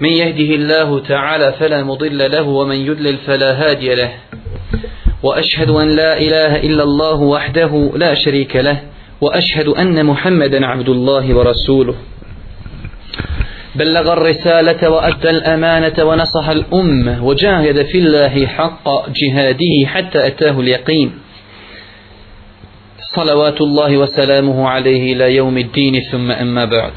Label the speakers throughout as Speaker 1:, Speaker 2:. Speaker 1: من يهده الله تعالى فلا مضل له ومن يدلل فلا هادي له وأشهد أن لا إله إلا الله وحده لا شريك له وأشهد أن محمدا عبد الله ورسوله بلغ الرسالة وأدى الأمانة ونصح الأمة وجاهد في الله حق جهاده حتى أتاه اليقين صلوات الله وسلامه عليه إلى يوم الدين ثم أما بعد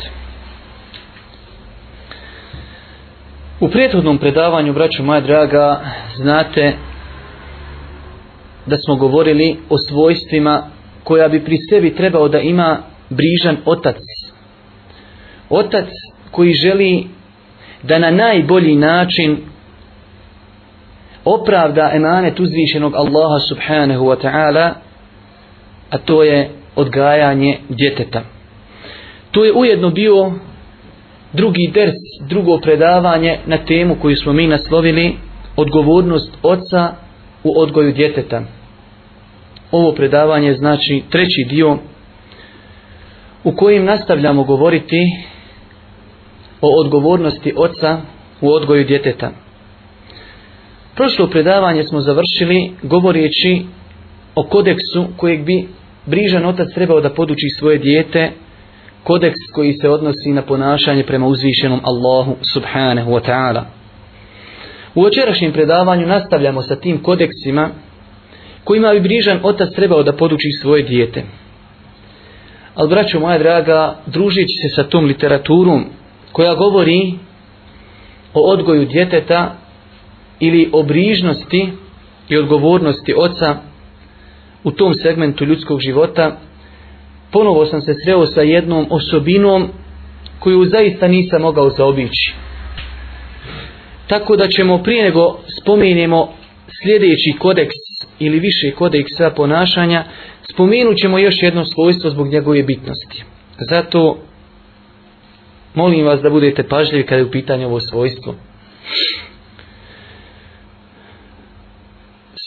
Speaker 2: U prethodnom predavanju, braćo moja draga, znate da smo govorili o svojstvima koja bi pri sebi trebao da ima brižan otac. Otac koji želi da na najbolji način opravda emanet uzvišenog Allaha subhanahu wa ta'ala, a to je odgajanje djeteta. To je ujedno bio drugi ders, drugo predavanje na temu koju smo mi naslovili odgovornost oca u odgoju djeteta. Ovo predavanje znači treći dio u kojem nastavljamo govoriti o odgovornosti oca u odgoju djeteta. Prošlo predavanje smo završili govoreći o kodeksu kojeg bi brižan otac trebao da poduči svoje dijete kodeks koji se odnosi na ponašanje prema uzvišenom Allahu subhanahu wa ta'ala. U večerašnjem predavanju nastavljamo sa tim kodeksima kojima bi brižan otac trebao da poduči svoje dijete. Ali braćo moja draga, družić se sa tom literaturom koja govori o odgoju djeteta ili o brižnosti i odgovornosti oca u tom segmentu ljudskog života ponovo sam se sreo sa jednom osobinom koju zaista nisam mogao zaobići. Tako da ćemo prije nego spomenemo sljedeći kodeks ili više kodeksa ponašanja, spomenut ćemo još jedno svojstvo zbog njegove bitnosti. Zato molim vas da budete pažljivi kada je u pitanju ovo svojstvo.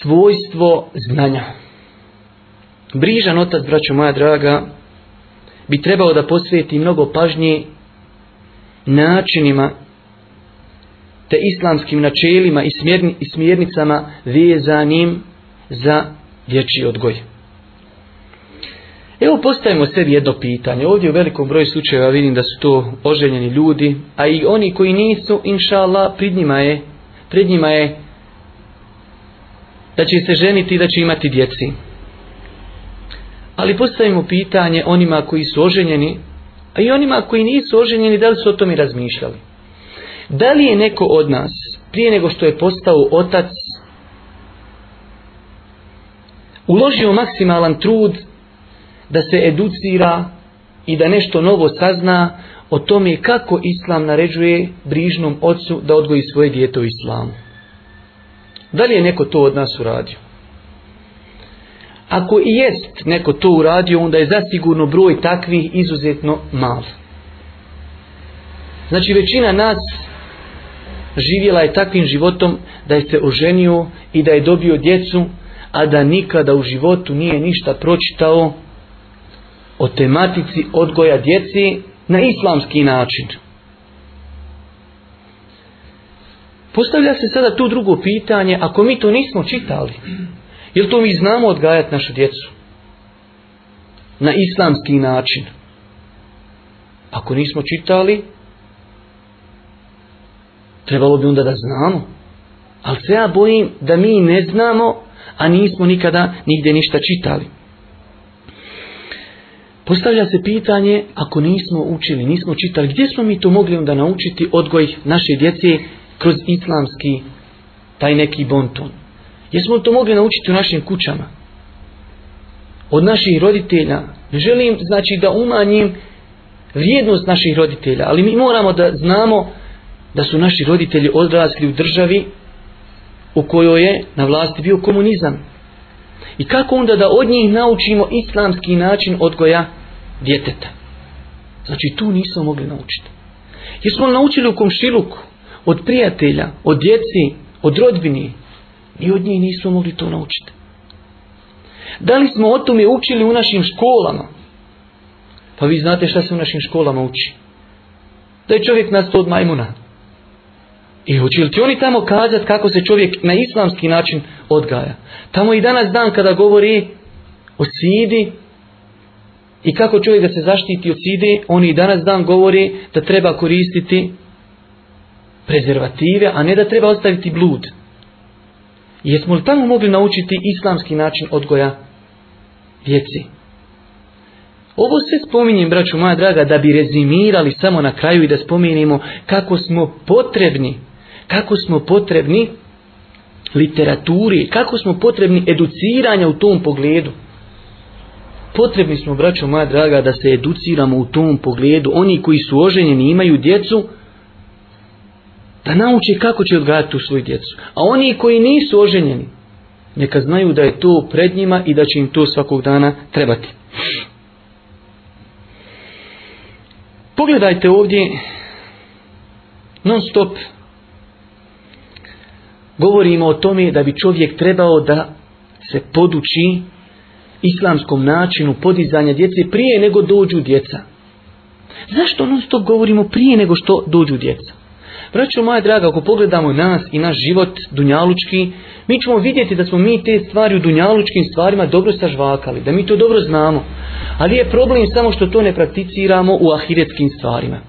Speaker 2: Svojstvo znanja. Brižan otac, braćo moja draga, bi trebao da posvijeti mnogo pažnje načinima te islamskim načelima i smjernicama vezanim za dječji odgoj. Evo postavimo sebi jedno pitanje. Ovdje u velikom broju slučajeva vidim da su to oželjeni ljudi, a i oni koji nisu, inša Allah, pred njima je, pred njima je da će se ženiti i da će imati djeci. Ali postavimo pitanje onima koji su oženjeni, a i onima koji nisu oženjeni, da li su o i razmišljali? Da li je neko od nas, prije nego što je postao otac, uložio maksimalan trud da se educira i da nešto novo sazna o tome kako Islam naređuje brižnom ocu da odgoji svoje dijete u Islamu? Da li je neko to od nas uradio? Ako i jest neko to uradio, onda je zasigurno broj takvih izuzetno mal. Znači većina nas živjela je takvim životom da je se oženio i da je dobio djecu, a da nikada u životu nije ništa pročitao o tematici odgoja djeci na islamski način. Postavlja se sada tu drugo pitanje, ako mi to nismo čitali, Jel to mi znamo odgajati našu djecu? Na islamski način. Ako nismo čitali, trebalo bi onda da znamo. Ali se ja bojim da mi ne znamo, a nismo nikada nigdje ništa čitali. Postavlja se pitanje, ako nismo učili, nismo čitali, gdje smo mi to mogli onda naučiti odgoj naše djece kroz islamski taj neki bonton? Jesmo to mogli naučiti u našim kućama? Od naših roditelja. želim znači da umanjim vrijednost naših roditelja, ali mi moramo da znamo da su naši roditelji odrasli u državi u kojoj je na vlasti bio komunizam. I kako onda da od njih naučimo islamski način odgoja djeteta? Znači tu nismo mogli naučiti. Jesmo naučili u komšiluku, od prijatelja, od djeci, od rodbini, i od njih nismo mogli to naučiti. Da li smo o tome učili u našim školama? Pa vi znate šta se u našim školama uči. Da je čovjek to od majmuna. I hoće li oni tamo kazati kako se čovjek na islamski način odgaja? Tamo i danas dan kada govori o sidi i kako čovjek da se zaštiti od Sidi, oni i danas dan govori da treba koristiti prezervative, a ne da treba ostaviti blud. Jesmo li tamo mogli naučiti islamski način odgoja djeci? Ovo sve spominjem, braću moja draga, da bi rezimirali samo na kraju i da spominjemo kako smo potrebni, kako smo potrebni literaturi, kako smo potrebni educiranja u tom pogledu. Potrebni smo, braćo moja draga, da se educiramo u tom pogledu. Oni koji su oženjeni imaju djecu, da nauči kako će odgajati tu svoju djecu. A oni koji nisu oženjeni, neka znaju da je to pred njima i da će im to svakog dana trebati. Pogledajte ovdje non stop govorimo o tome da bi čovjek trebao da se poduči islamskom načinu podizanja djece prije nego dođu djeca. Zašto non stop govorimo prije nego što dođu djeca? Braćo moja draga, ako pogledamo nas i naš život dunjalučki, mi ćemo vidjeti da smo mi te stvari u dunjalučkim stvarima dobro sažvakali, da mi to dobro znamo. Ali je problem samo što to ne prakticiramo u ahiretskim stvarima.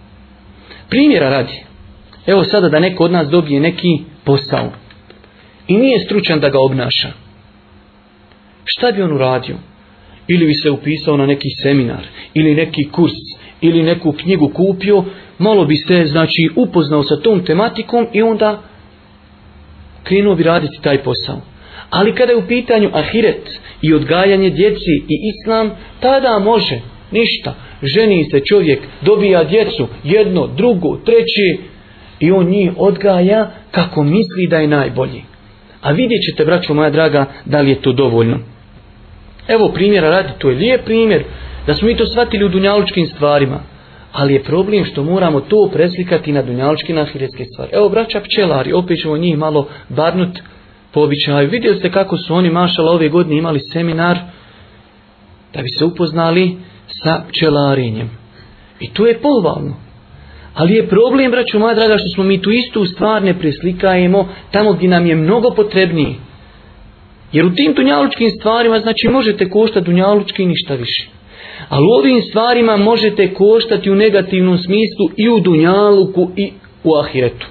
Speaker 2: Primjera radi. Evo sada da neko od nas dobije neki posao. I nije stručan da ga obnaša. Šta bi on uradio? Ili bi se upisao na neki seminar, ili neki kurs, ili neku knjigu kupio, malo bi se znači upoznao sa tom tematikom i onda krenuo bi raditi taj posao. Ali kada je u pitanju ahiret i odgajanje djeci i islam, tada može, ništa. Ženi se čovjek, dobija djecu, jedno, drugo, treći i on njih odgaja kako misli da je najbolji. A vidjet ćete, braćo moja draga, da li je to dovoljno. Evo primjera radi, to je lijep primjer da smo mi to shvatili u dunjalučkim stvarima. Ali je problem što moramo to preslikati na dunjalučke na stvari. Evo braća pčelari, opet ćemo njih malo barnut po običaju. Vidjeli ste kako su oni mašala ove godine imali seminar da bi se upoznali sa pčelarinjem. I to je pohvalno. Ali je problem, braću moja draga, što smo mi tu istu stvar ne preslikajemo tamo gdje nam je mnogo potrebniji. Jer u tim dunjalučkim stvarima, znači, možete koštati dunjalučki i ništa više. Ali u ovim stvarima možete koštati u negativnom smislu i u dunjaluku i u ahiretu.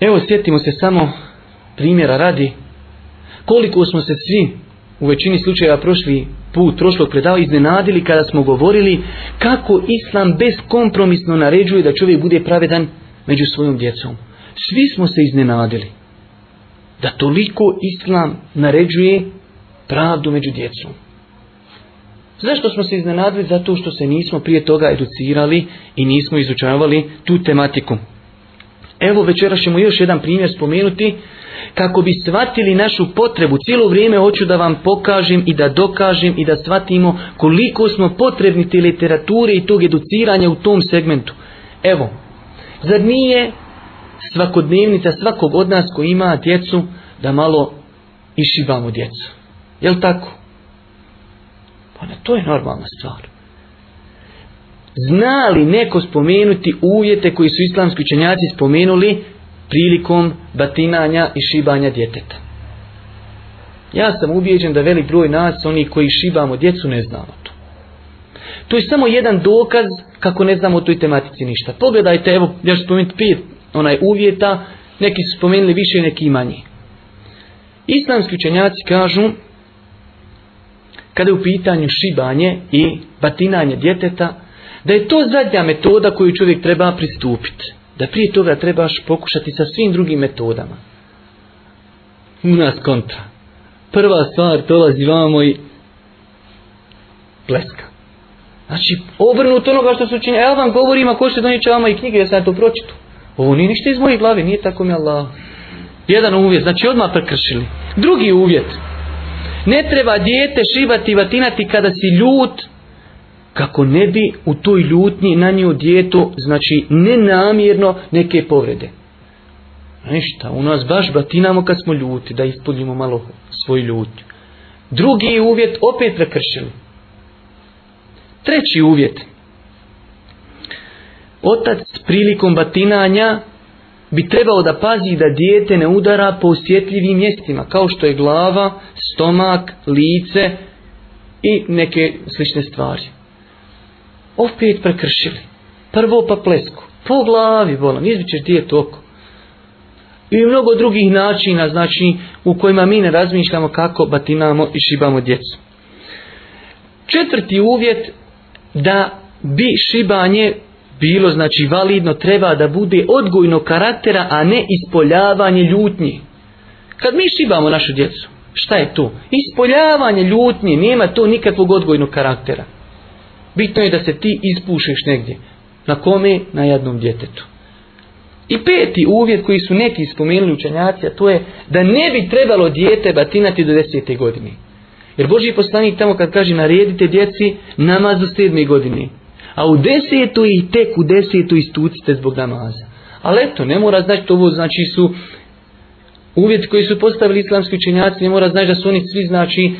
Speaker 2: Evo sjetimo se samo primjera radi koliko smo se svi u većini slučajeva prošli put prošlog predava iznenadili kada smo govorili kako islam beskompromisno naređuje da čovjek bude pravedan među svojom djecom. Svi smo se iznenadili da toliko islam naređuje pravdu među djecom. Zašto smo se iznenadili? Zato što se nismo prije toga educirali i nismo izučavali tu tematiku. Evo večeras ćemo još jedan primjer spomenuti kako bi shvatili našu potrebu. Cijelo vrijeme hoću da vam pokažem i da dokažem i da shvatimo koliko smo potrebni te literature i tog educiranja u tom segmentu. Evo, zar nije svakodnevnica svakog od nas koji ima djecu da malo išivamo djecu? Jel tako? Pa to je normalna stvar. Zna li neko spomenuti uvjete koji su islamski učenjaci spomenuli prilikom batinanja i šibanja djeteta? Ja sam ubijeđen da velik broj nas, oni koji šibamo djecu, ne znamo to. To je samo jedan dokaz kako ne znamo o toj tematici ništa. Pogledajte, evo, ja ću spomenuti pet onaj uvjeta, neki su spomenuli više, neki manje. Islamski učenjaci kažu kada je u pitanju šibanje i batinanje djeteta, da je to zadnja metoda koju čovjek treba pristupiti. Da prije toga trebaš pokušati sa svim drugim metodama. U nas kontra. Prva stvar dolazi vamo i pleska. Znači, obrnuto onoga što su činili. Ja vam govorim, ako će donijeće vama i knjige, ja sam to pročitu. Ovo nije ništa iz mojih glavi nije tako mi Allah. Jedan uvjet, znači odmah prekršili. Drugi uvjet, ne treba dijete šivati i vatinati kada si ljut, kako ne bi u toj ljutnji nanio djetu, znači nenamjerno neke povrede. Nešta, u nas baš batinamo kad smo ljuti, da ispunimo malo svoj ljutnju. Drugi uvjet opet prekršili. Treći uvjet. Otac prilikom batinanja bi trebao da pazi da dijete ne udara po osjetljivim mjestima, kao što je glava, stomak, lice i neke slične stvari. Opet prekršili. Prvo pa plesku. Po glavi volam, izbićeš dijete oko. I mnogo drugih načina, znači, u kojima mi ne razmišljamo kako batinamo i šibamo djecu. Četvrti uvjet da bi šibanje bilo znači validno treba da bude odgojno karaktera, a ne ispoljavanje ljutnje. Kad mi šibamo našu djecu, šta je to? Ispoljavanje ljutnje, nema to nikakvog odgojnog karaktera. Bitno je da se ti ispušiš negdje. Na kome? Na jednom djetetu. I peti uvjet koji su neki spomenuli učenjaci, a to je da ne bi trebalo dijete batinati do desete godine. Jer Boži poslanik tamo kad kaže naredite djeci namaz do sedme godine. A u desetu i tek u desetu istucite zbog namaza. Ali eto, ne mora znači to ovo znači su uvjeti koji su postavili islamski učenjaci, ne mora znači da su oni svi znači,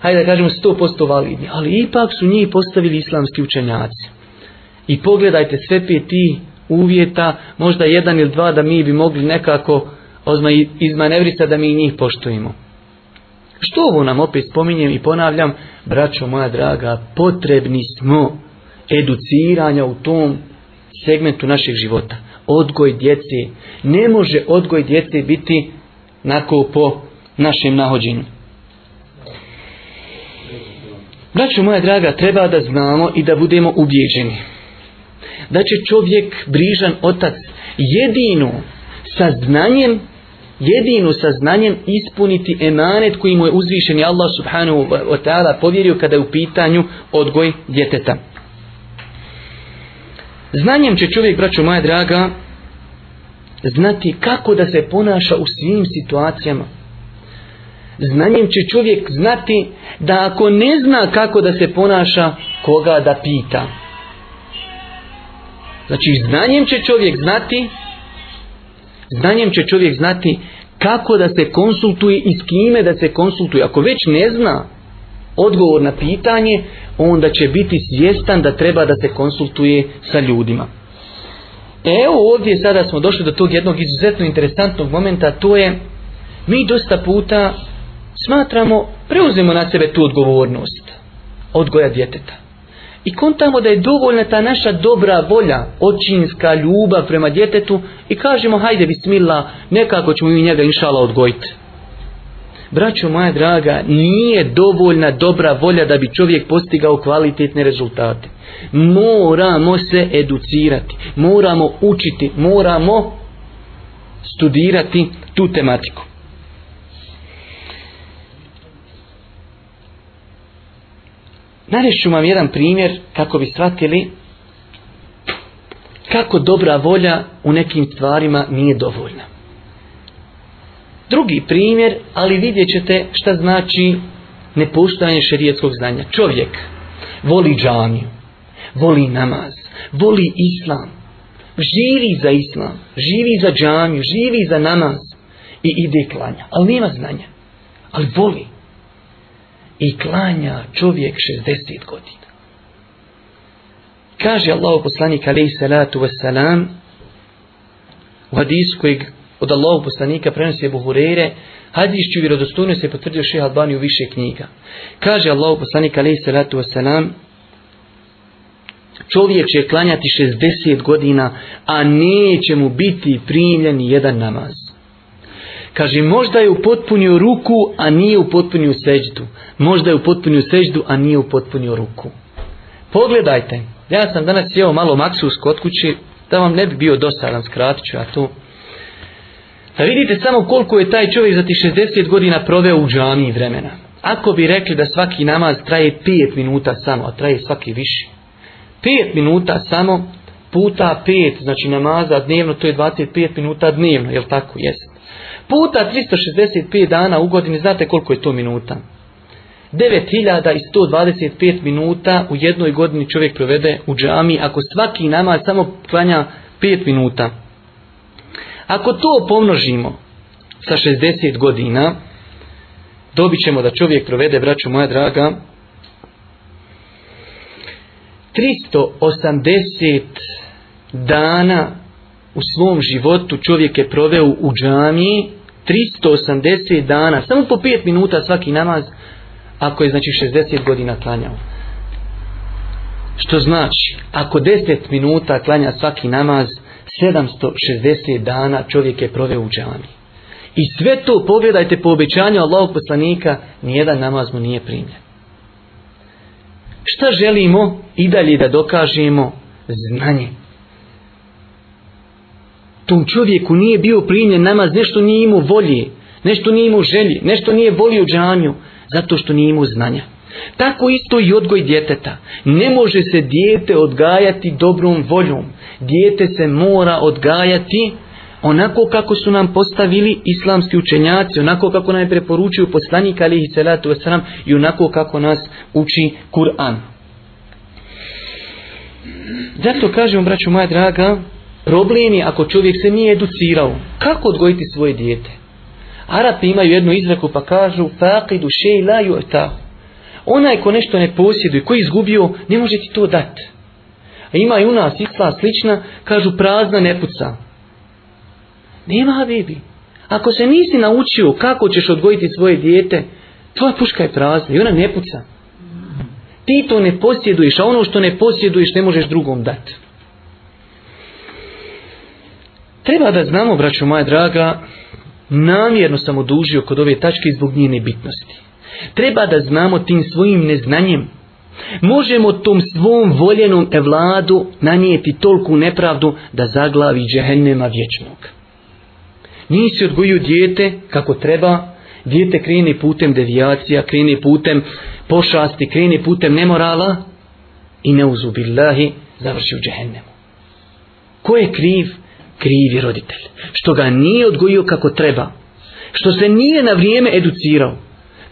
Speaker 2: hajde da kažemo posto validni, ali ipak su njih postavili islamski učenjaci. I pogledajte sve pet uvjeta, možda jedan ili dva da mi bi mogli nekako izmanevrisa da mi njih poštujemo. Što ovo nam opet spominjem i ponavljam, braćo moja draga, potrebni smo educiranja u tom segmentu našeg života. Odgoj djece. Ne može odgoj djece biti nako po našem nahođenju. Braćo moja draga, treba da znamo i da budemo ubjeđeni. Da će čovjek, brižan otac, jedino sa znanjem, jedino sa znanjem ispuniti emanet koji mu je uzvišen i Allah subhanahu wa ta'ala povjerio kada je u pitanju odgoj djeteta. Znanjem će čovjek, braćo moja draga, znati kako da se ponaša u svim situacijama. Znanjem će čovjek znati da ako ne zna kako da se ponaša, koga da pita. Znači, znanjem će čovjek znati znanjem će čovjek znati kako da se konsultuje i s kime da se konsultuje. Ako već ne zna odgovor na pitanje, onda će biti svjestan da treba da se konsultuje sa ljudima. E, evo ovdje sada smo došli do tog jednog izuzetno interesantnog momenta, to je mi dosta puta smatramo, preuzimo na sebe tu odgovornost odgoja djeteta. I kontamo da je dovoljna ta naša dobra volja, očinska ljubav prema djetetu i kažemo hajde bismillah, nekako ćemo i njega inšala odgojiti. Braćo moja draga, nije dovoljna dobra volja da bi čovjek postigao kvalitetne rezultate. Moramo se educirati, moramo učiti, moramo studirati tu tematiku. ću vam jedan primjer kako bi shvatili kako dobra volja u nekim stvarima nije dovoljna. Drugi primjer, ali vidjet ćete šta znači nepuštanje šerijetskog znanja. Čovjek voli džamiju, voli namaz, voli islam, živi za islam, živi za džamiju, živi za namaz i ide klanja, ali nema znanja, ali voli. I klanja čovjek 60 godina. Kaže Allah poslanik alaih salatu wasalam u hadisu kojeg od Allahog poslanika prenosi Ebu Hureyre, hadišću i vjerodostojno se potvrdio šeha Albani u više knjiga. Kaže Allahog se alaihi salatu wasalam, čovjek će klanjati 60 godina, a neće mu biti primljen jedan namaz. Kaže, možda je u upotpunio ruku, a nije upotpunio seđdu. Možda je upotpunio seđdu, a nije upotpunio ruku. Pogledajte, ja sam danas jeo malo maksu kod kući, da vam ne bi bio dosadan, skratit ću ja to. Da pa vidite samo koliko je taj čovjek za ti 60 godina proveo u džamiji vremena. Ako bi rekli da svaki namaz traje 5 minuta samo, a traje svaki više. 5 minuta samo puta 5, znači namaza dnevno, to je 25 minuta dnevno, jel tako? Jest. Puta 365 dana u godini, znate koliko je to minuta? 9125 minuta u jednoj godini čovjek provede u džami ako svaki namaz samo klanja 5 minuta. Ako to pomnožimo sa 60 godina, dobit ćemo da čovjek provede, braću moja draga, 380 dana u svom životu čovjek je proveo u džamiji 380 dana, samo po 5 minuta svaki namaz, ako je znači 60 godina klanjao. Što znači, ako 10 minuta klanja svaki namaz, 760 dana čovjek je proveo u džami. I sve to pogledajte po obećanju Allahog poslanika, nijedan namaz mu nije primljen. Šta želimo i dalje da dokažemo znanje? Tom čovjeku nije bio primljen namaz, nešto nije imao volje, nešto nije imao želje, nešto nije volio džanju, zato što nije imao znanja. Tako isto i odgoj djeteta. Ne može se dijete odgajati dobrom voljom dijete se mora odgajati onako kako su nam postavili islamski učenjaci, onako kako nam je preporučio poslanik alihi salatu wasalam i onako kako nas uči Kur'an. Zato kažem, braću moja draga, problem je ako čovjek se nije educirao. Kako odgojiti svoje dijete? Arapi imaju jednu izreku pa kažu faqidu shay la Onaj ko nešto ne posjeduje, koji izgubio, ne može ti to dati. E, ima i u nas sva slična, kažu prazna ne puca. Nema bibi. Ako se nisi naučio kako ćeš odgojiti svoje dijete, tvoja puška je prazna i ona ne puca. Ti to ne posjeduješ, a ono što ne posjeduješ ne možeš drugom dati. Treba da znamo, braćo moja draga, namjerno sam odužio kod ove tačke zbog njene bitnosti. Treba da znamo tim svojim neznanjem možemo tom svom voljenom evladu nanijeti tolku nepravdu da zaglavi džehennema vječnog. Nisi odgojio dijete kako treba, dijete kreni putem devijacija, kreni putem pošasti, kreni putem nemorala i neuzubillahi završi u džehennemu. Ko je kriv? Krivi roditelj. Što ga nije odgojio kako treba. Što se nije na vrijeme educirao.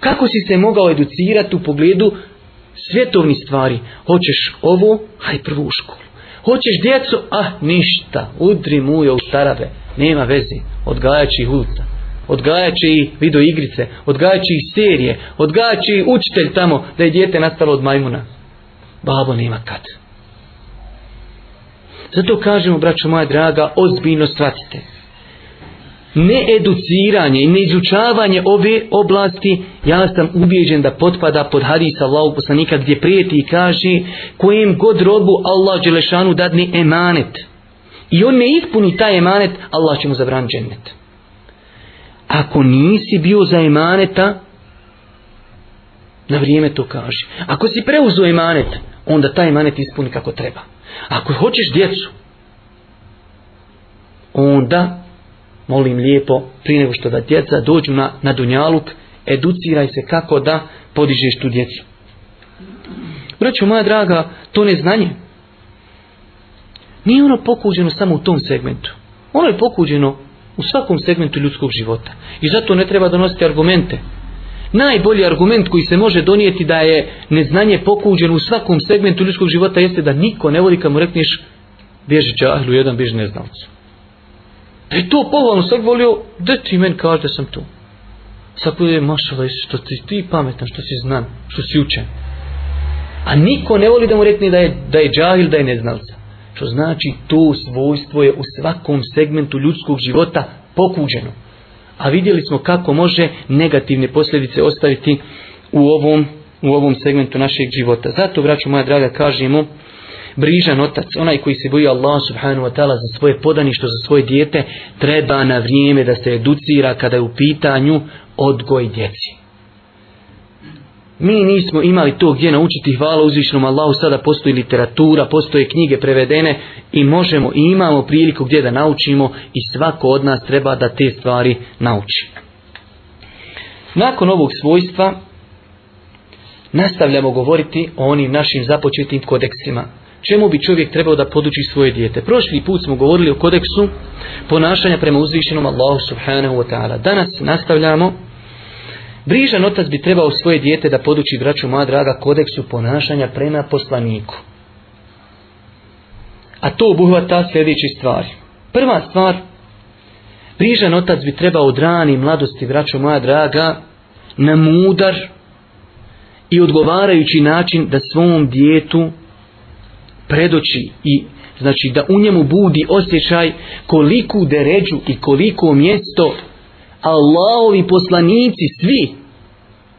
Speaker 2: Kako si se mogao educirati u pogledu svjetovni stvari. Hoćeš ovo, aj prvo u školu. Hoćeš djecu, ah ništa, udri je u tarabe, nema veze, odgajači će odgajači i video igrice, odgajači serije, Odgajači učitelj tamo da je dijete nastalo od majmuna. Babo nema kad. Zato kažemo, braćo moja draga, ozbiljno shvatite needuciranje i neizučavanje ove oblasti, ja sam ubijeđen da potpada pod hadisa Allahog poslanika gdje prijeti i kaže kojem god robu Allah Đelešanu dadne emanet. I on ne ispuni taj emanet, Allah će mu zabran Ako nisi bio za emaneta, na vrijeme to kaže. Ako si preuzeo emanet, onda taj emanet ispuni kako treba. Ako hoćeš djecu, onda molim lijepo, prije nego što da djeca dođu na, na Dunjaluk, educiraj se kako da podižeš tu djecu. Braćo moja draga, to neznanje nije ono pokuđeno samo u tom segmentu. Ono je pokuđeno u svakom segmentu ljudskog života. I zato ne treba donositi argumente. Najbolji argument koji se može donijeti da je neznanje pokuđeno u svakom segmentu ljudskog života jeste da niko ne voli kad mu rekneš bježi džahlu, jedan bježi neznalcu. Da je to pohvalno, volio, da ti meni kaže da sam tu. Sad je mašala, što ti, ti pametan, što si znam, što si učen. A niko ne voli da mu rekne da je, da je džahil, da je neznalca. Što znači to svojstvo je u svakom segmentu ljudskog života pokuđeno. A vidjeli smo kako može negativne posljedice ostaviti u ovom, u ovom segmentu našeg života. Zato, braću moja draga, kažemo brižan otac, onaj koji se boji Allah subhanahu wa ta'ala za svoje podaništvo, za svoje dijete, treba na vrijeme da se educira kada je u pitanju odgoj djeci. Mi nismo imali to gdje naučiti hvala uzvišnom Allahu, sada postoji literatura, postoje knjige prevedene i možemo i imamo priliku gdje da naučimo i svako od nas treba da te stvari nauči. Nakon ovog svojstva nastavljamo govoriti o onim našim započetim kodeksima čemu bi čovjek trebao da poduči svoje dijete. Prošli put smo govorili o kodeksu ponašanja prema uzvišenom Allahu subhanahu wa ta'ala. Danas nastavljamo. Brižan otac bi trebao svoje dijete da poduči braću moja draga kodeksu ponašanja prema poslaniku. A to ta sljedeći stvari. Prva stvar, brižan otac bi trebao od rani mladosti, braću moja draga, na mudar i odgovarajući način da svom djetu Predoći i znači da u njemu budi osjećaj koliku deređu i koliko mjesto Allahovi poslanici svi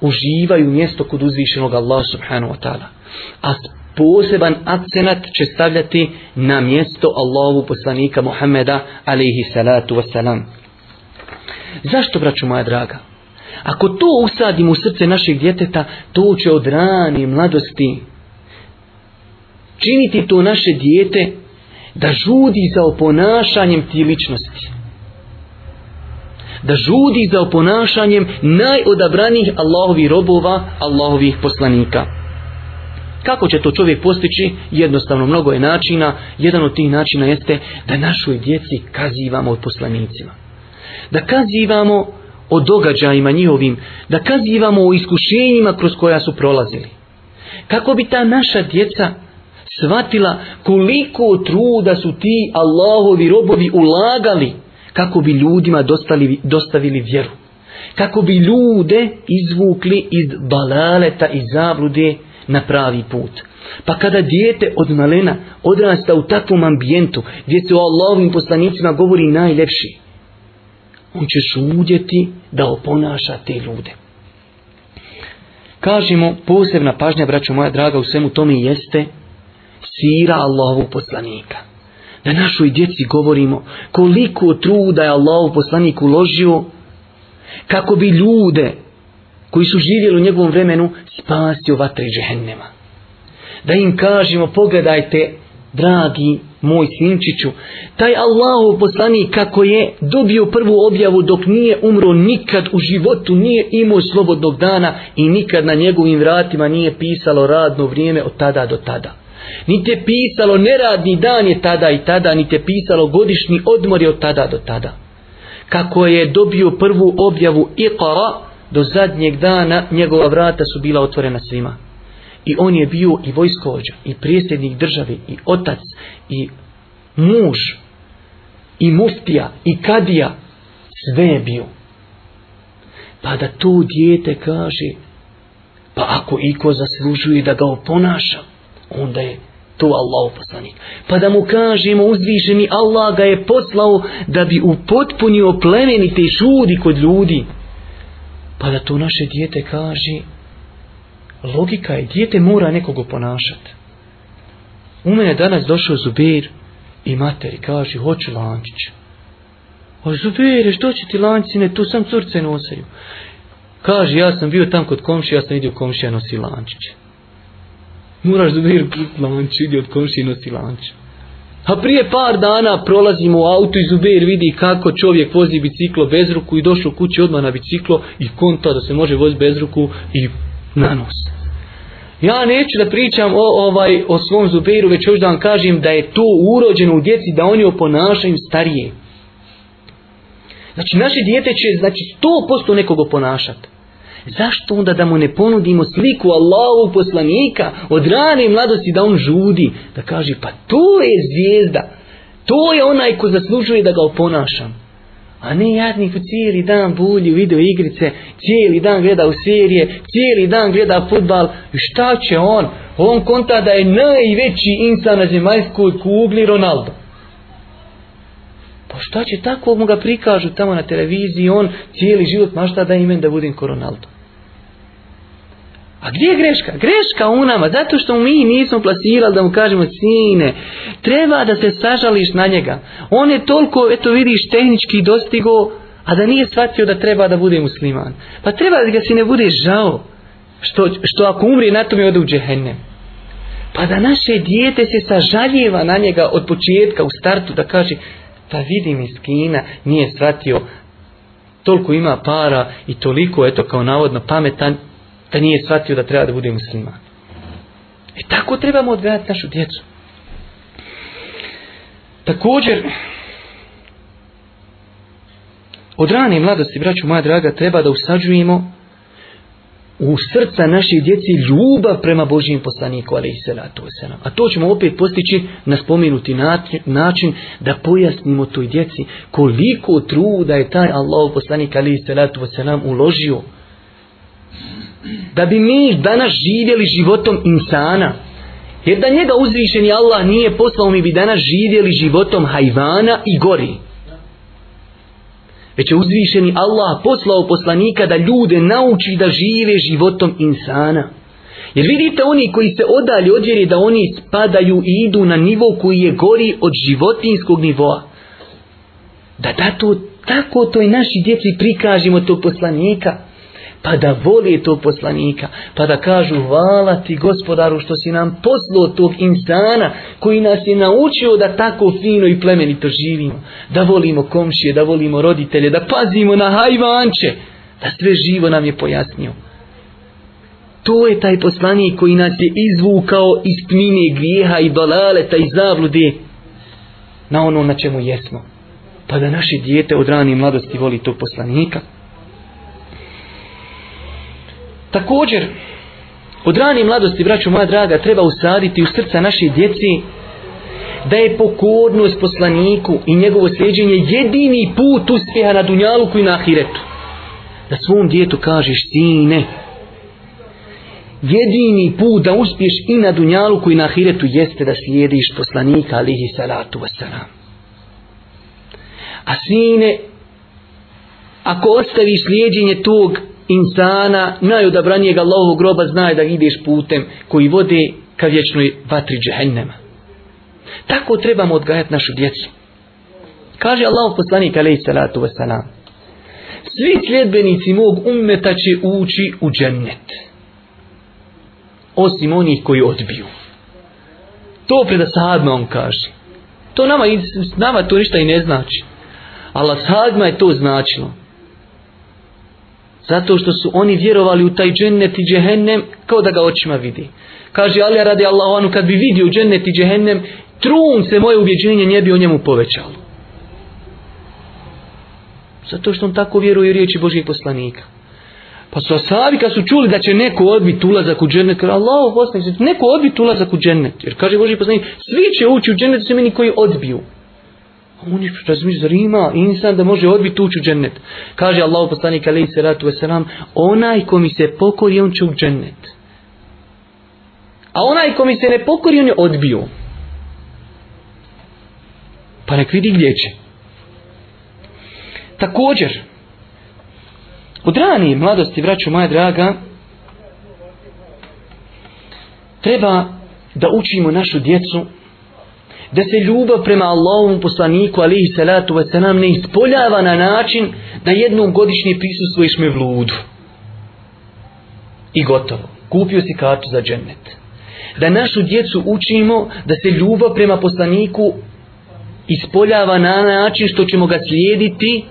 Speaker 2: uživaju mjesto kod uzvišenog Allaha subhanahu wa ta'ala. A poseban akcenat će stavljati na mjesto Allahovu poslanika Muhammeda alaihi salatu wasalam. Zašto, braću moja draga? Ako to usadimo u srce našeg djeteta, to će od rane mladosti činiti to naše dijete da žudi za oponašanjem ti Da žudi za oponašanjem najodabranijih Allahovih robova, Allahovih poslanika. Kako će to čovjek postići? Jednostavno, mnogo je načina. Jedan od tih načina jeste da našoj djeci kazivamo od poslanicima. Da kazivamo o događajima njihovim, da kazivamo o iskušenjima kroz koja su prolazili. Kako bi ta naša djeca shvatila koliko truda su ti Allahovi robovi ulagali kako bi ljudima dostavili, dostavili vjeru. Kako bi ljude izvukli iz balaleta i zablude na pravi put. Pa kada dijete od malena odrasta u takvom ambijentu gdje se o Allahovim poslanicima govori najljepši, on će šudjeti da oponaša te ljude. Kažemo, posebna pažnja, braćo moja draga, u svemu tome jeste sira Allahovog poslanika. Da našoj djeci govorimo koliko truda je Allahov poslanik uložio kako bi ljude koji su živjeli u njegovom vremenu spasio vatre džehennema. Da im kažemo pogledajte dragi moj sinčiću, taj Allahov poslanik kako je dobio prvu objavu dok nije umro nikad u životu, nije imao slobodnog dana i nikad na njegovim vratima nije pisalo radno vrijeme od tada do tada. Niti je pisalo neradni dan je tada i tada, niti pisalo godišnji odmor je od tada do tada. Kako je dobio prvu objavu Iqara, do zadnjeg dana njegova vrata su bila otvorena svima. I on je bio i vojskovođa, i prijestednik države, i otac, i muž, i muftija, i kadija, sve je bio. Pa da to dijete kaže, pa ako iko zaslužuje da ga oponašam, onda je to Allah poslanik. Pa da mu kažemo uzvišeni Allah ga je poslao da bi upotpunio plemenite žudi kod ljudi. Pa da to naše dijete kaže logika je, dijete mora nekoga ponašati. U mene danas došao Zubir i materi kaže hoću lančić. A Zubire što će ti lančine, tu sam curce nosaju. Kaže ja sam bio tam kod komšija, ja sam vidio komšija nosi lančiće. Moraš zubir put lanč, idi od komši nosi lanč. A prije par dana prolazimo u auto i Zubeir vidi kako čovjek vozi biciklo bez ruku i došao kući odmah na biciklo i konta da se može voziti bez ruku i na nos. Ja neću da pričam o, ovaj, o svom Zubeiru, već još da vam kažem da je to urođeno u djeci, da oni oponašaju starije. Znači, naše dijete će znači, 100% nekog oponašati zašto onda da mu ne ponudimo sliku Allahu poslanika od rane mladosti da on žudi, da kaže pa to je zvijezda, to je onaj ko zaslužuje da ga oponašam. A ne jadnik u cijeli dan bulji u video igrice, cijeli dan gleda u serije, cijeli dan gleda futbal. šta će on? On konta da je najveći insan na zemaljskoj kugli Ronaldo. Pa šta će tako mu ga prikažu tamo na televiziji, on cijeli život mašta da imen da budem koronaldo. A gdje je greška? Greška u nama, zato što mi nismo plasirali da mu kažemo sine, treba da se sažališ na njega. On je toliko, eto vidiš, tehnički dostigo, a da nije shvatio da treba da bude musliman. Pa treba da ga si ne bude žao, što, što ako umri na tome ode u džehennem. Pa da naše dijete se sažaljeva na njega od početka, u startu, da kaže, pa vidi Kina nije shvatio toliko ima para i toliko, eto kao navodno pametan, da nije shvatio da treba da bude musliman. E tako trebamo odgajati našu djecu. Također, od rane mladosti, braću moja draga, treba da usađujemo u srca naših djeci ljubav prema Božijem poslaniku, ali i salatu A to ćemo opet postići na spomenuti način da pojasnimo toj djeci koliko truda je taj Allah poslanik, ali i salatu uložio. Da bi mi danas živjeli životom insana, jer da njega uzvišeni Allah nije poslao, mi bi danas živjeli životom hajvana i gori. Već je uzvišeni Allah poslao poslanika da ljude nauči da žive životom insana. Jer vidite oni koji se odalje od da oni spadaju i idu na nivo koji je gori od životinskog nivoa. Da, da to, tako toj naši djeci prikažimo tog poslanika pa da voli tog poslanika, pa da kažu hvala ti gospodaru što si nam poslao tog insana koji nas je naučio da tako fino i plemenito živimo, da volimo komšije, da volimo roditelje, da pazimo na hajvanče, da sve živo nam je pojasnio. To je taj poslanik koji nas je izvukao iz tmine grijeha i balaleta i zablude na ono na čemu jesmo. Pa da naše dijete od rane mladosti voli tog poslanika, Također, od rane mladosti, braću moja draga, treba usaditi u srca naše djeci da je pokornost poslaniku i njegovo sljeđenje jedini put uspjeha na Dunjaluku i na Ahiretu. Da svom djetu kažeš, sine, jedini put da uspješ i na Dunjaluku i na Ahiretu jeste da slijediš poslanika, alihi salatu wasalam. A sine, ako ostaviš slijedjenje tog insana najodabranijeg Allahovog groba znaje da ideš putem koji vode ka vječnoj vatri džehennema. Tako trebamo odgajati našu djecu. Kaže Allahov poslanik alaih salatu wasalam. Svi sljedbenici mog ummeta će ući u džennet. Osim onih koji odbiju. To pred sadma on kaže. To nama, nama to ništa i ne znači. Ali sadma je to značilo. Zato što su oni vjerovali u taj džennet i džehennem kao da ga očima vidi. Kaže Alija radi Allahu kad bi vidio džennet i džehennem trun se moje uvjeđenje ne bi o njemu povećalo. Zato što on tako vjeruje u riječi Božih poslanika. Pa su asabi kad su čuli da će neko odbiti ulazak u džennet, kaže Allah, neko odbiti ulazak u džennet. Jer kaže Boži poslanik, svi će ući u džennet, meni koji odbiju. On je razmišlja, zar ima insan da može odbiti ući u džennet? Kaže Allah poslanik alaihi salatu wasalam, onaj ko mi se pokori, on će u džennet. A onaj ko mi se ne pokori, on je odbio. Pa nek vidi gdje će. Također, od rani mladosti, vraću moja draga, treba da učimo našu djecu da se ljubav prema Allahovom poslaniku alihi salatu salam ne ispoljava na način da jednom godišnje prisustvuješ me vludu. I gotovo. Kupio si kartu za džennet. Da našu djecu učimo da se ljubav prema poslaniku ispoljava na način što ćemo ga slijediti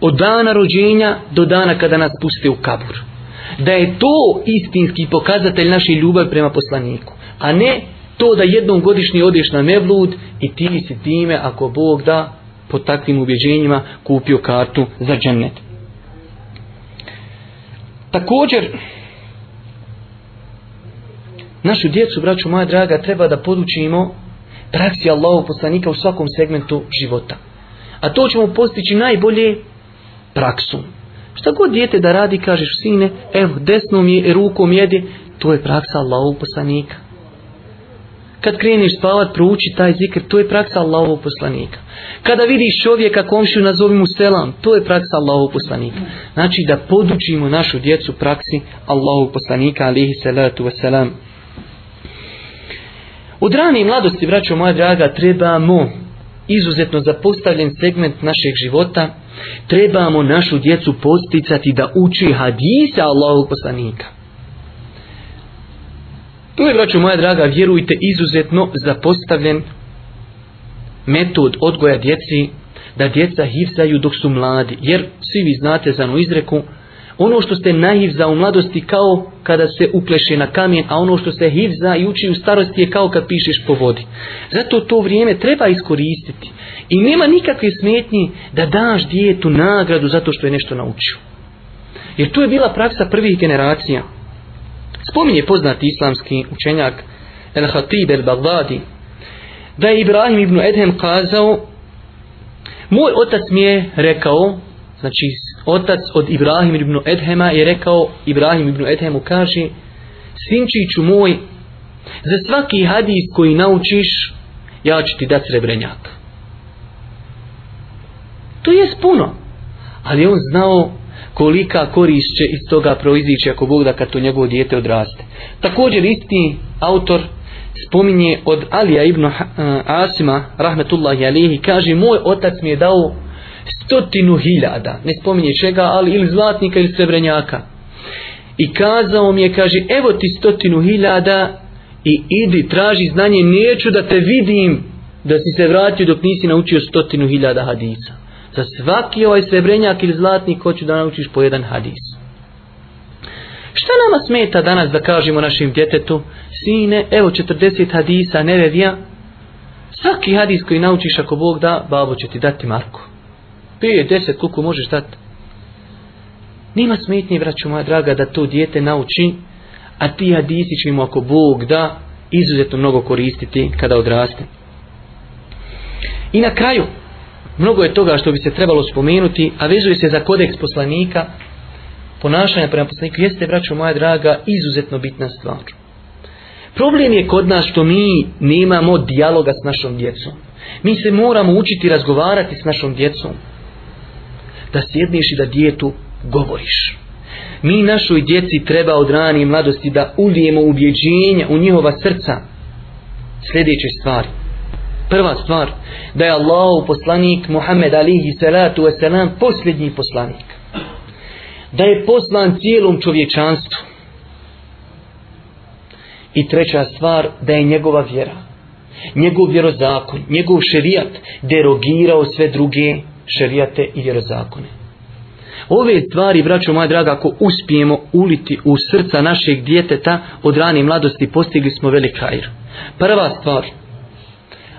Speaker 2: od dana rođenja do dana kada nas puste u kabur. Da je to istinski pokazatelj naše ljubavi prema poslaniku, a ne da jednom godišnji odeš na mevlud i ti si time, ako Bog da, po takvim ubjeđenjima kupio kartu za džennet. Također, našu djecu, braću moja draga, treba da podučimo praksi Allahu poslanika u svakom segmentu života. A to ćemo postići najbolje praksom. Šta god dijete da radi, kažeš sine, evo, desnom je, rukom jedi, to je praksa Allahu poslanika. Kad kreniš spavat, prouči taj zikr, to je praksa Allahovog poslanika. Kada vidiš čovjeka komšiju, nazovi mu selam, to je praksa Allahovog poslanika. Znači da podučimo našu djecu praksi Allahovog poslanika, alihi salatu wasalam. U drani i mladosti, braćo moja draga, trebamo izuzetno zapostavljen segment našeg života, trebamo našu djecu posticati da uči hadisa Allahovog poslanika. Tu je, braćo moja draga, vjerujte, izuzetno zapostavljen metod odgoja djeci, da djeca hivzaju dok su mladi. Jer, svi vi znate za onu izreku, ono što se nahivza u mladosti kao kada se upleše na kamen, a ono što se hivza i uči u starosti je kao kad pišeš po vodi. Zato to vrijeme treba iskoristiti. I nema nikakve smetnje da daš djetu nagradu zato što je nešto naučio. Jer tu je bila praksa prvih generacija. Spominje poznati islamski učenjak El-Hatib el-Baghdadi da je Ibrahim ibn Edhem kazao moj otac mi je rekao znači otac od Ibrahim ibn Edhema je rekao Ibrahim ibn Edhemu kaže sinčiću moj za svaki hadis koji naučiš ja ću ti dati srebrenjak to je puno ali on znao kolika korist će iz toga proizići ako Bog da kad to njegovo dijete odraste. Također isti autor spominje od Alija ibn e, Asima rahmetullahi alihi kaže moj otac mi je dao stotinu hiljada ne spominje čega ali ili zlatnika ili srebrenjaka i kazao mi je kaže evo ti stotinu hiljada i idi traži znanje neću da te vidim da si se vratio dok nisi naučio stotinu hiljada hadisa za svaki ovaj srebrenjak ili zlatnik hoću da naučiš po jedan hadis. Šta nama smeta danas da kažemo našim djetetu, sine, evo 40 hadisa, ne svaki hadis koji naučiš ako Bog da, babo će ti dati Marko. 5, deset koliko možeš dati. Nima smetnje, braću moja draga, da to dijete nauči, a ti hadisi će mu ako Bog da, izuzetno mnogo koristiti kada odraste. I na kraju, Mnogo je toga što bi se trebalo spomenuti, a vezuje se za kodeks poslanika, ponašanja prema poslaniku, jeste, braću moja draga, izuzetno bitna stvar. Problem je kod nas što mi nemamo dijaloga s našom djecom. Mi se moramo učiti razgovarati s našom djecom. Da sjedniš i da djetu govoriš. Mi našoj djeci treba od ranije mladosti da ulijemo ubjeđenja u njihova srca sljedeće stvari. Prva stvar, da je Allah poslanik Muhammed alihi salatu wasalam posljednji poslanik. Da je poslan cijelom čovječanstvu. I treća stvar, da je njegova vjera, njegov vjerozakon, njegov šerijat derogirao sve druge šerijate i vjerozakone. Ove stvari, braćo moja draga, ako uspijemo uliti u srca našeg djeteta od rane mladosti, postigli smo velik hajr. Prva stvar,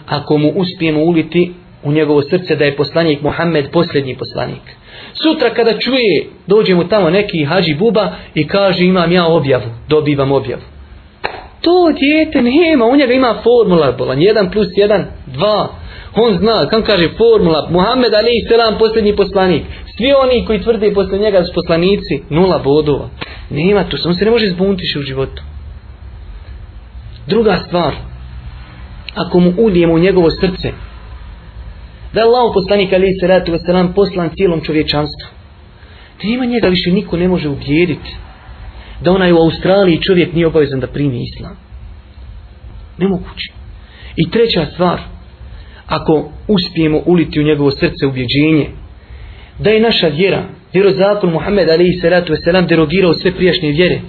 Speaker 2: ako mu uspijemo uliti u njegovo srce da je poslanik Mohamed posljednji poslanik. Sutra kada čuje, dođe mu tamo neki hađi buba i kaže imam ja objavu, dobivam objavu. To dijete nema, u njega ima formula bolan, 1 plus 1, 2. On zna, kam kaže formula, Mohamed Ali Selam posljednji poslanik. Svi oni koji tvrde poslije njega su poslanici, nula bodova. Nema tu, on se ne može zbuntiti u životu. Druga stvar, ako mu ulijemo u njegovo srce. Da je Allah poslanik ali se ratu poslan cijelom čovječanstvu. Da ima njega više niko ne može ubijediti. Da onaj u Australiji čovjek nije obavezan da primi islam. Nemoguće. I treća stvar, ako uspijemo uliti u njegovo srce ubjeđenje, da je naša vjera, vjerozakon Muhammed Ali salatu derogirao sve prijašnje vjere.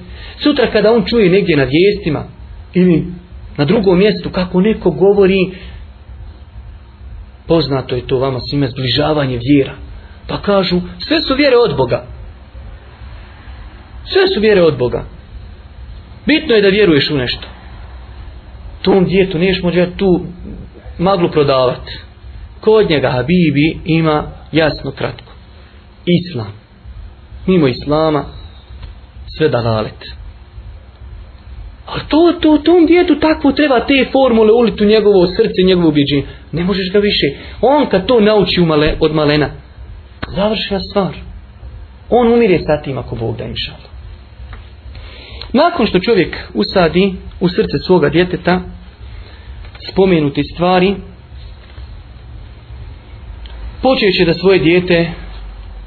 Speaker 2: Sutra kada on čuje negdje na vijestima ili na drugom mjestu, kako neko govori, poznato je to vama svime zbližavanje vjera. Pa kažu, sve su vjere od Boga. Sve su vjere od Boga. Bitno je da vjeruješ u nešto. Tom djetu neš može tu maglu prodavati. Kod njega Habibi ima jasno kratko. Islam. Mimo Islama sve da valete. A to, to, tom djetu tako treba te formule uliti u njegovo srce, njegovo objeđenje. Ne možeš ga više. On kad to nauči male od malena, završena stvar. On umire sa tim ako Bog da Nakon što čovjek usadi u srce svoga djeteta spomenuti stvari, počeće da svoje dijete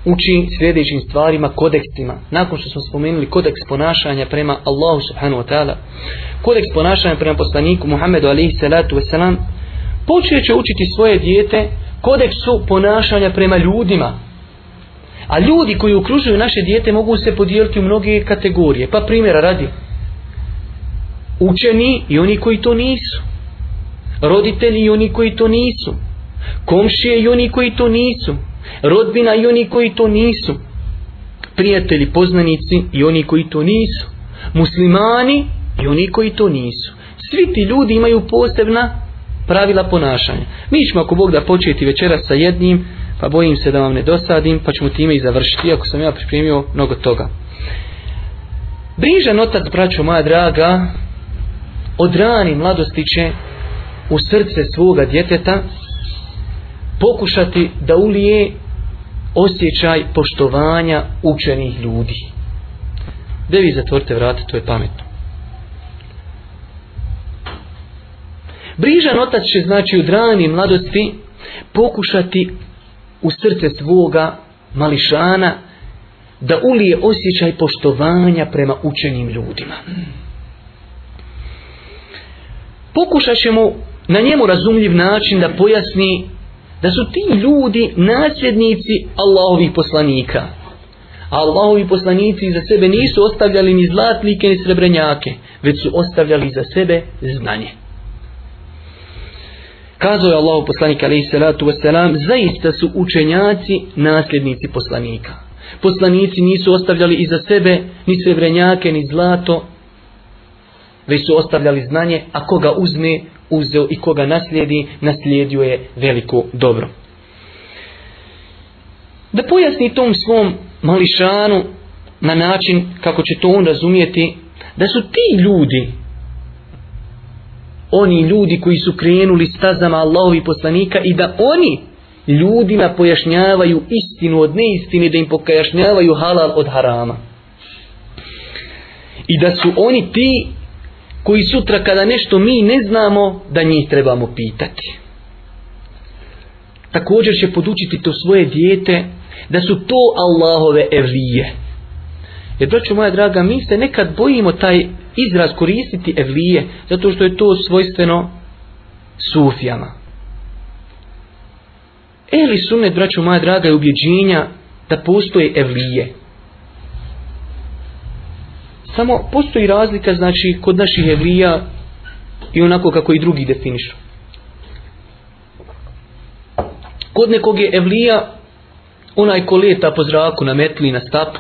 Speaker 2: uči sljedećim stvarima, kodeksima. Nakon što smo spomenuli kodeks ponašanja prema Allahu subhanahu wa ta'ala, kodeks ponašanja prema poslaniku Muhammedu alihi salatu wasalam, počet će učiti svoje dijete kodeksu ponašanja prema ljudima. A ljudi koji okružuju naše dijete mogu se podijeliti u mnoge kategorije. Pa primjera radi učeni i oni koji to nisu. Roditelji i oni koji to nisu. Komšije i oni koji to nisu Rodbina i oni koji to nisu. Prijatelji, poznanici i oni koji to nisu. Muslimani i oni koji to nisu. Svi ti ljudi imaju posebna pravila ponašanja. Mi ćemo ako Bog da početi večeras sa jednim, pa bojim se da vam ne dosadim, pa ćemo time i završiti, ako sam ja pripremio mnogo toga. Brižan otac, braćo moja draga, od rani mladosti će u srce svoga djeteta pokušati da ulije osjećaj poštovanja učenih ljudi. vi zatvorite vrata, to je pametno. Brižan otac će znači u drani mladosti pokušati u srce svoga mališana da ulije osjećaj poštovanja prema učenim ljudima. Pokušat ćemo na njemu razumljiv način da pojasni da su ti ljudi nasljednici Allahovih poslanika. A Allahovi poslanici iza sebe nisu ostavljali ni zlatnike ni srebrenjake, već su ostavljali za sebe znanje. Kazao je Allahu poslanik alaihi salatu wasalam, zaista su učenjaci nasljednici poslanika. Poslanici nisu ostavljali iza sebe ni srebrenjake ni zlato, već su ostavljali znanje, a koga uzme, uzeo i koga naslijedi, naslijedio je veliko dobro. Da pojasni tom svom mališanu na način kako će to on razumijeti, da su ti ljudi oni ljudi koji su krenuli stazama Allahovi poslanika i da oni ljudima pojašnjavaju istinu od neistine, da im pojašnjavaju halal od harama. I da su oni ti koji sutra kada nešto mi ne znamo, da njih trebamo pitati. Također će podučiti to svoje dijete da su to Allahove evlije. Jer, braću moja draga, mi se nekad bojimo taj izraz koristiti evlije, zato što je to svojstveno sufijama. Eli sunet, braću moja draga, je ubjeđenja da postoje evlije. Samo postoji razlika znači kod naših evlija i onako kako i drugi definišu. Kod nekog je evlija onaj ko leta po zraku na metli na stapu.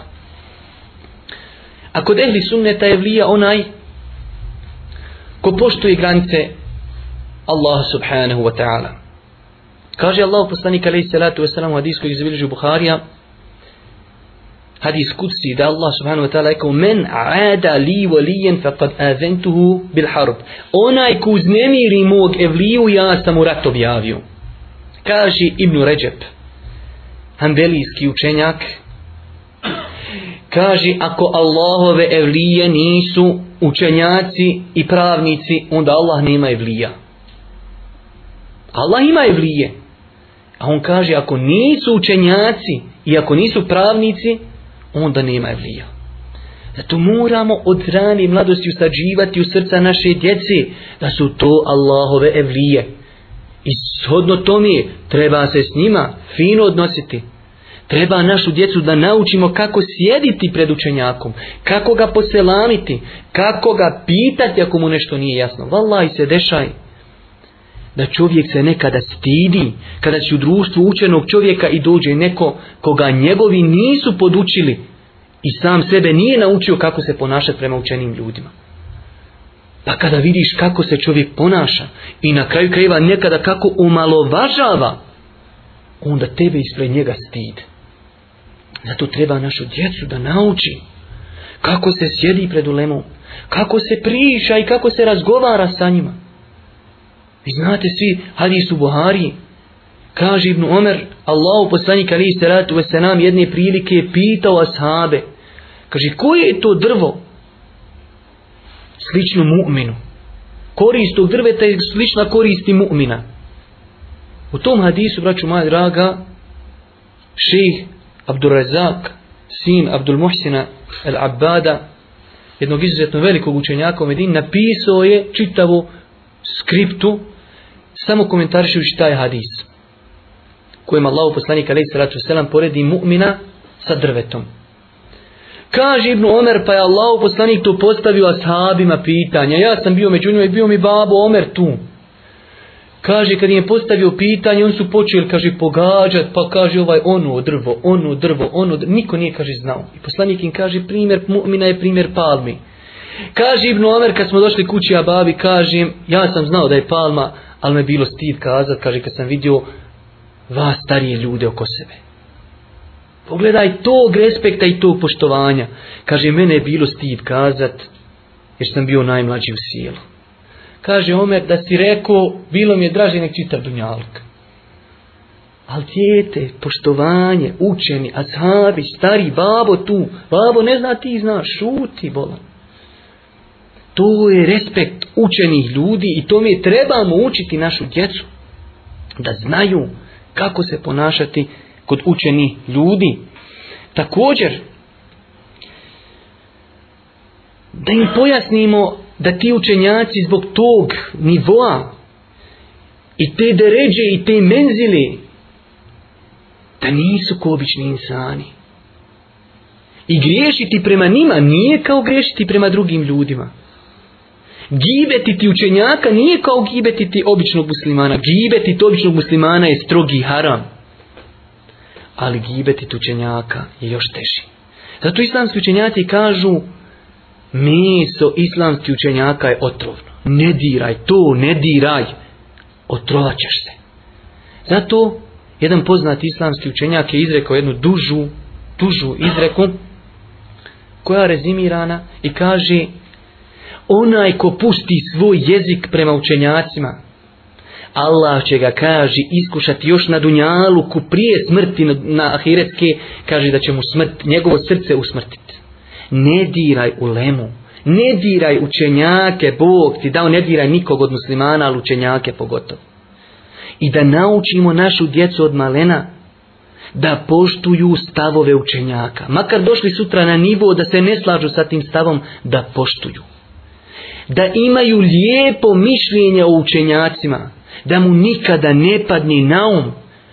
Speaker 2: A kod ehli sunneta je evlija onaj ko poštuje granice Allaha subhanahu wa ta'ala. Kaže Allah poslanik alaihi salatu wasalam u hadijskoj izbilježu Buharija hadis Kutsi, da Allah subhanahu wa ta'ala rekao men aada li valijen faqad aventuhu bil harb onaj ko uznemiri mog evliju ja sam mu rat objavio kaže Ibn Ređep Hanbelijski učenjak Kaži ako Allahove evlije nisu učenjaci i pravnici onda Allah nema evlija Allah ima evlije a on kaže ako nisu učenjaci i ako nisu pravnici onda nema evlija. Zato moramo od i mladosti usađivati u srca naše djeci da su to Allahove evlije. I shodno mi treba se s njima fino odnositi. Treba našu djecu da naučimo kako sjediti pred učenjakom, kako ga poselamiti, kako ga pitati ako mu nešto nije jasno. i se dešaj da čovjek se nekada stidi kada će u društvu učenog čovjeka i dođe neko koga njegovi nisu podučili i sam sebe nije naučio kako se ponašati prema učenim ljudima. Pa kada vidiš kako se čovjek ponaša i na kraju krajeva nekada kako umalovažava, onda tebe ispred njega stid. Zato treba našu djecu da nauči kako se sjedi pred ulemom, kako se priča i kako se razgovara sa njima. Vi znate svi hadis u Buhari, kaže Ibn Omer, Allahu poslanik ali salatu nam jedne prilike je pitao ashabe, kaže koje je to drvo slično mu'minu? Korist tog drveta je slična koristi mu'mina. U tom hadisu, braću moja draga, šejh Abdurazak, sin Abdul Muhsina el Abada jednog izuzetno velikog učenjaka u napisao je čitavo skriptu, samo komentarišujući taj hadis. Kojem Allah Poslanika alaih račun selam poredi mu'mina sa drvetom. Kaže Ibn Omer, pa je Allah poslanik to postavio ashabima pitanja. Ja sam bio među njima i bio mi babo Omer tu. Kaže, kad je postavio pitanje, on su počeli, kaže, pogađat, pa kaže ovaj ono drvo, ono drvo, ono drvo. Niko nije, kaže, znao. I poslanik im kaže, primjer mu'mina je primjer palmi. Kaže Ibn Omer, kad smo došli kući babi kažem, ja sam znao da je palma, ali me bilo stid kazat, kaže, kad sam vidio vas starije ljude oko sebe. Pogledaj tog respekta i tog poštovanja. Kaže, mene je bilo stid kazat, jer sam bio najmlađi u sjelu. Kaže Omer, da si rekao, bilo mi je draže nek čitav dunjalk. Ali djete, poštovanje, učeni, ashabi, stari, babo tu, babo ne zna ti znaš, šuti bolan. To je respekt učenih ljudi i to mi trebamo učiti našu djecu. Da znaju kako se ponašati kod učenih ljudi. Također, da im pojasnimo da ti učenjaci zbog tog nivoa i te deređe i te menzili da nisu ko obični insani. I griješiti prema njima nije kao griješiti prema drugim ljudima. Gibetiti učenjaka nije kao gibetiti običnog muslimana. Gibetiti običnog muslimana je strogi haram. Ali gibeti učenjaka je još teži. Zato islamski učenjaci kažu meso islamski učenjaka je otrovno. Ne diraj to, ne diraj. Otrovaćeš se. Zato jedan poznati islamski učenjak je izrekao jednu dužu, dužu izreku koja je rezimirana i kaže Onaj ko pusti svoj jezik prema učenjacima, Allah će ga, kaže, iskušati još na ku prije smrti na Ahiretke, kaže da će mu smrt, njegovo srce usmrtiti. Ne diraj u lemu, ne diraj učenjake, Bog ti dao, ne diraj nikog od muslimana, ali učenjake pogotovo. I da naučimo našu djecu od malena, da poštuju stavove učenjaka. Makar došli sutra na nivo da se ne slažu sa tim stavom, da poštuju da imaju lijepo mišljenje o učenjacima, da mu nikada ne padni na um,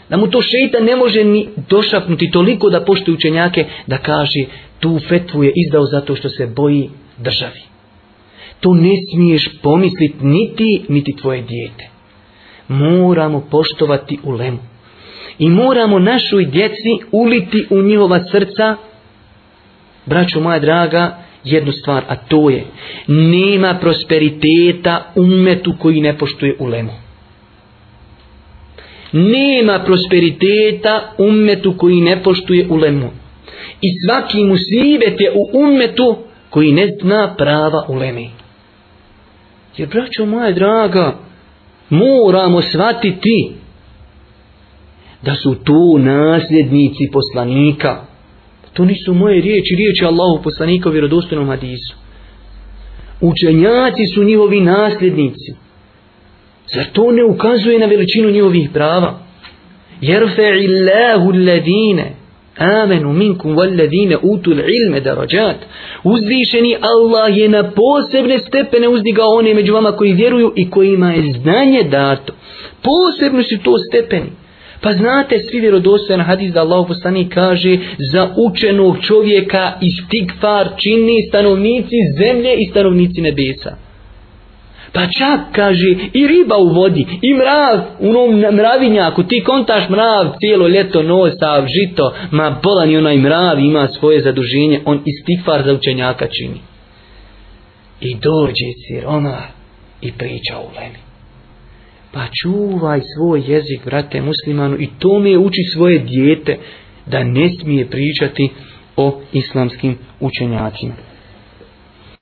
Speaker 2: da mu to šeita ne može ni došapnuti toliko da poštuje učenjake, da kaže tu fetvu je izdao zato što se boji državi. To ne smiješ pomisliti niti, niti tvoje dijete. Moramo poštovati u lemu. I moramo našoj djeci uliti u njihova srca, braćo moja draga, jednu stvar, a to je nema prosperiteta umetu koji ne poštuje ulemu. Nema prosperiteta ummetu koji ne poštuje ulemu. I svaki musibet je u umetu koji ne zna prava ulemi. Jer, braćo moja draga, moramo shvatiti da su tu nasljednici poslanika to nisu moje riječi, riječi Allahu poslanika u vjerodostojnom hadisu. Učenjaci su njihovi nasljednici. Zar to ne ukazuje na veličinu njihovih prava? Jer illahu alladine amenu minkum walladine utul ilme darajat. Uzvišeni Allah je na posebne stepene uzdigao one među vama koji vjeruju i kojima je znanje dato. Posebno su to stepeni. Pa znate svi vjerodostojan hadis da Allah poslani kaže za učenog čovjeka istigfar čini stanovnici zemlje i stanovnici nebesa. Pa čak, kaže, i riba u vodi, i mrav u onom mravinjaku, ti kontaš mrav cijelo ljeto, nosav, žito, ma bolan i onaj mrav ima svoje zaduženje, on istigfar za učenjaka čini. I dođe ona i priča u lemi. Pa čuvaj svoj jezik, vrate, muslimanu, i je uči svoje dijete da ne smije pričati o islamskim učenjacima.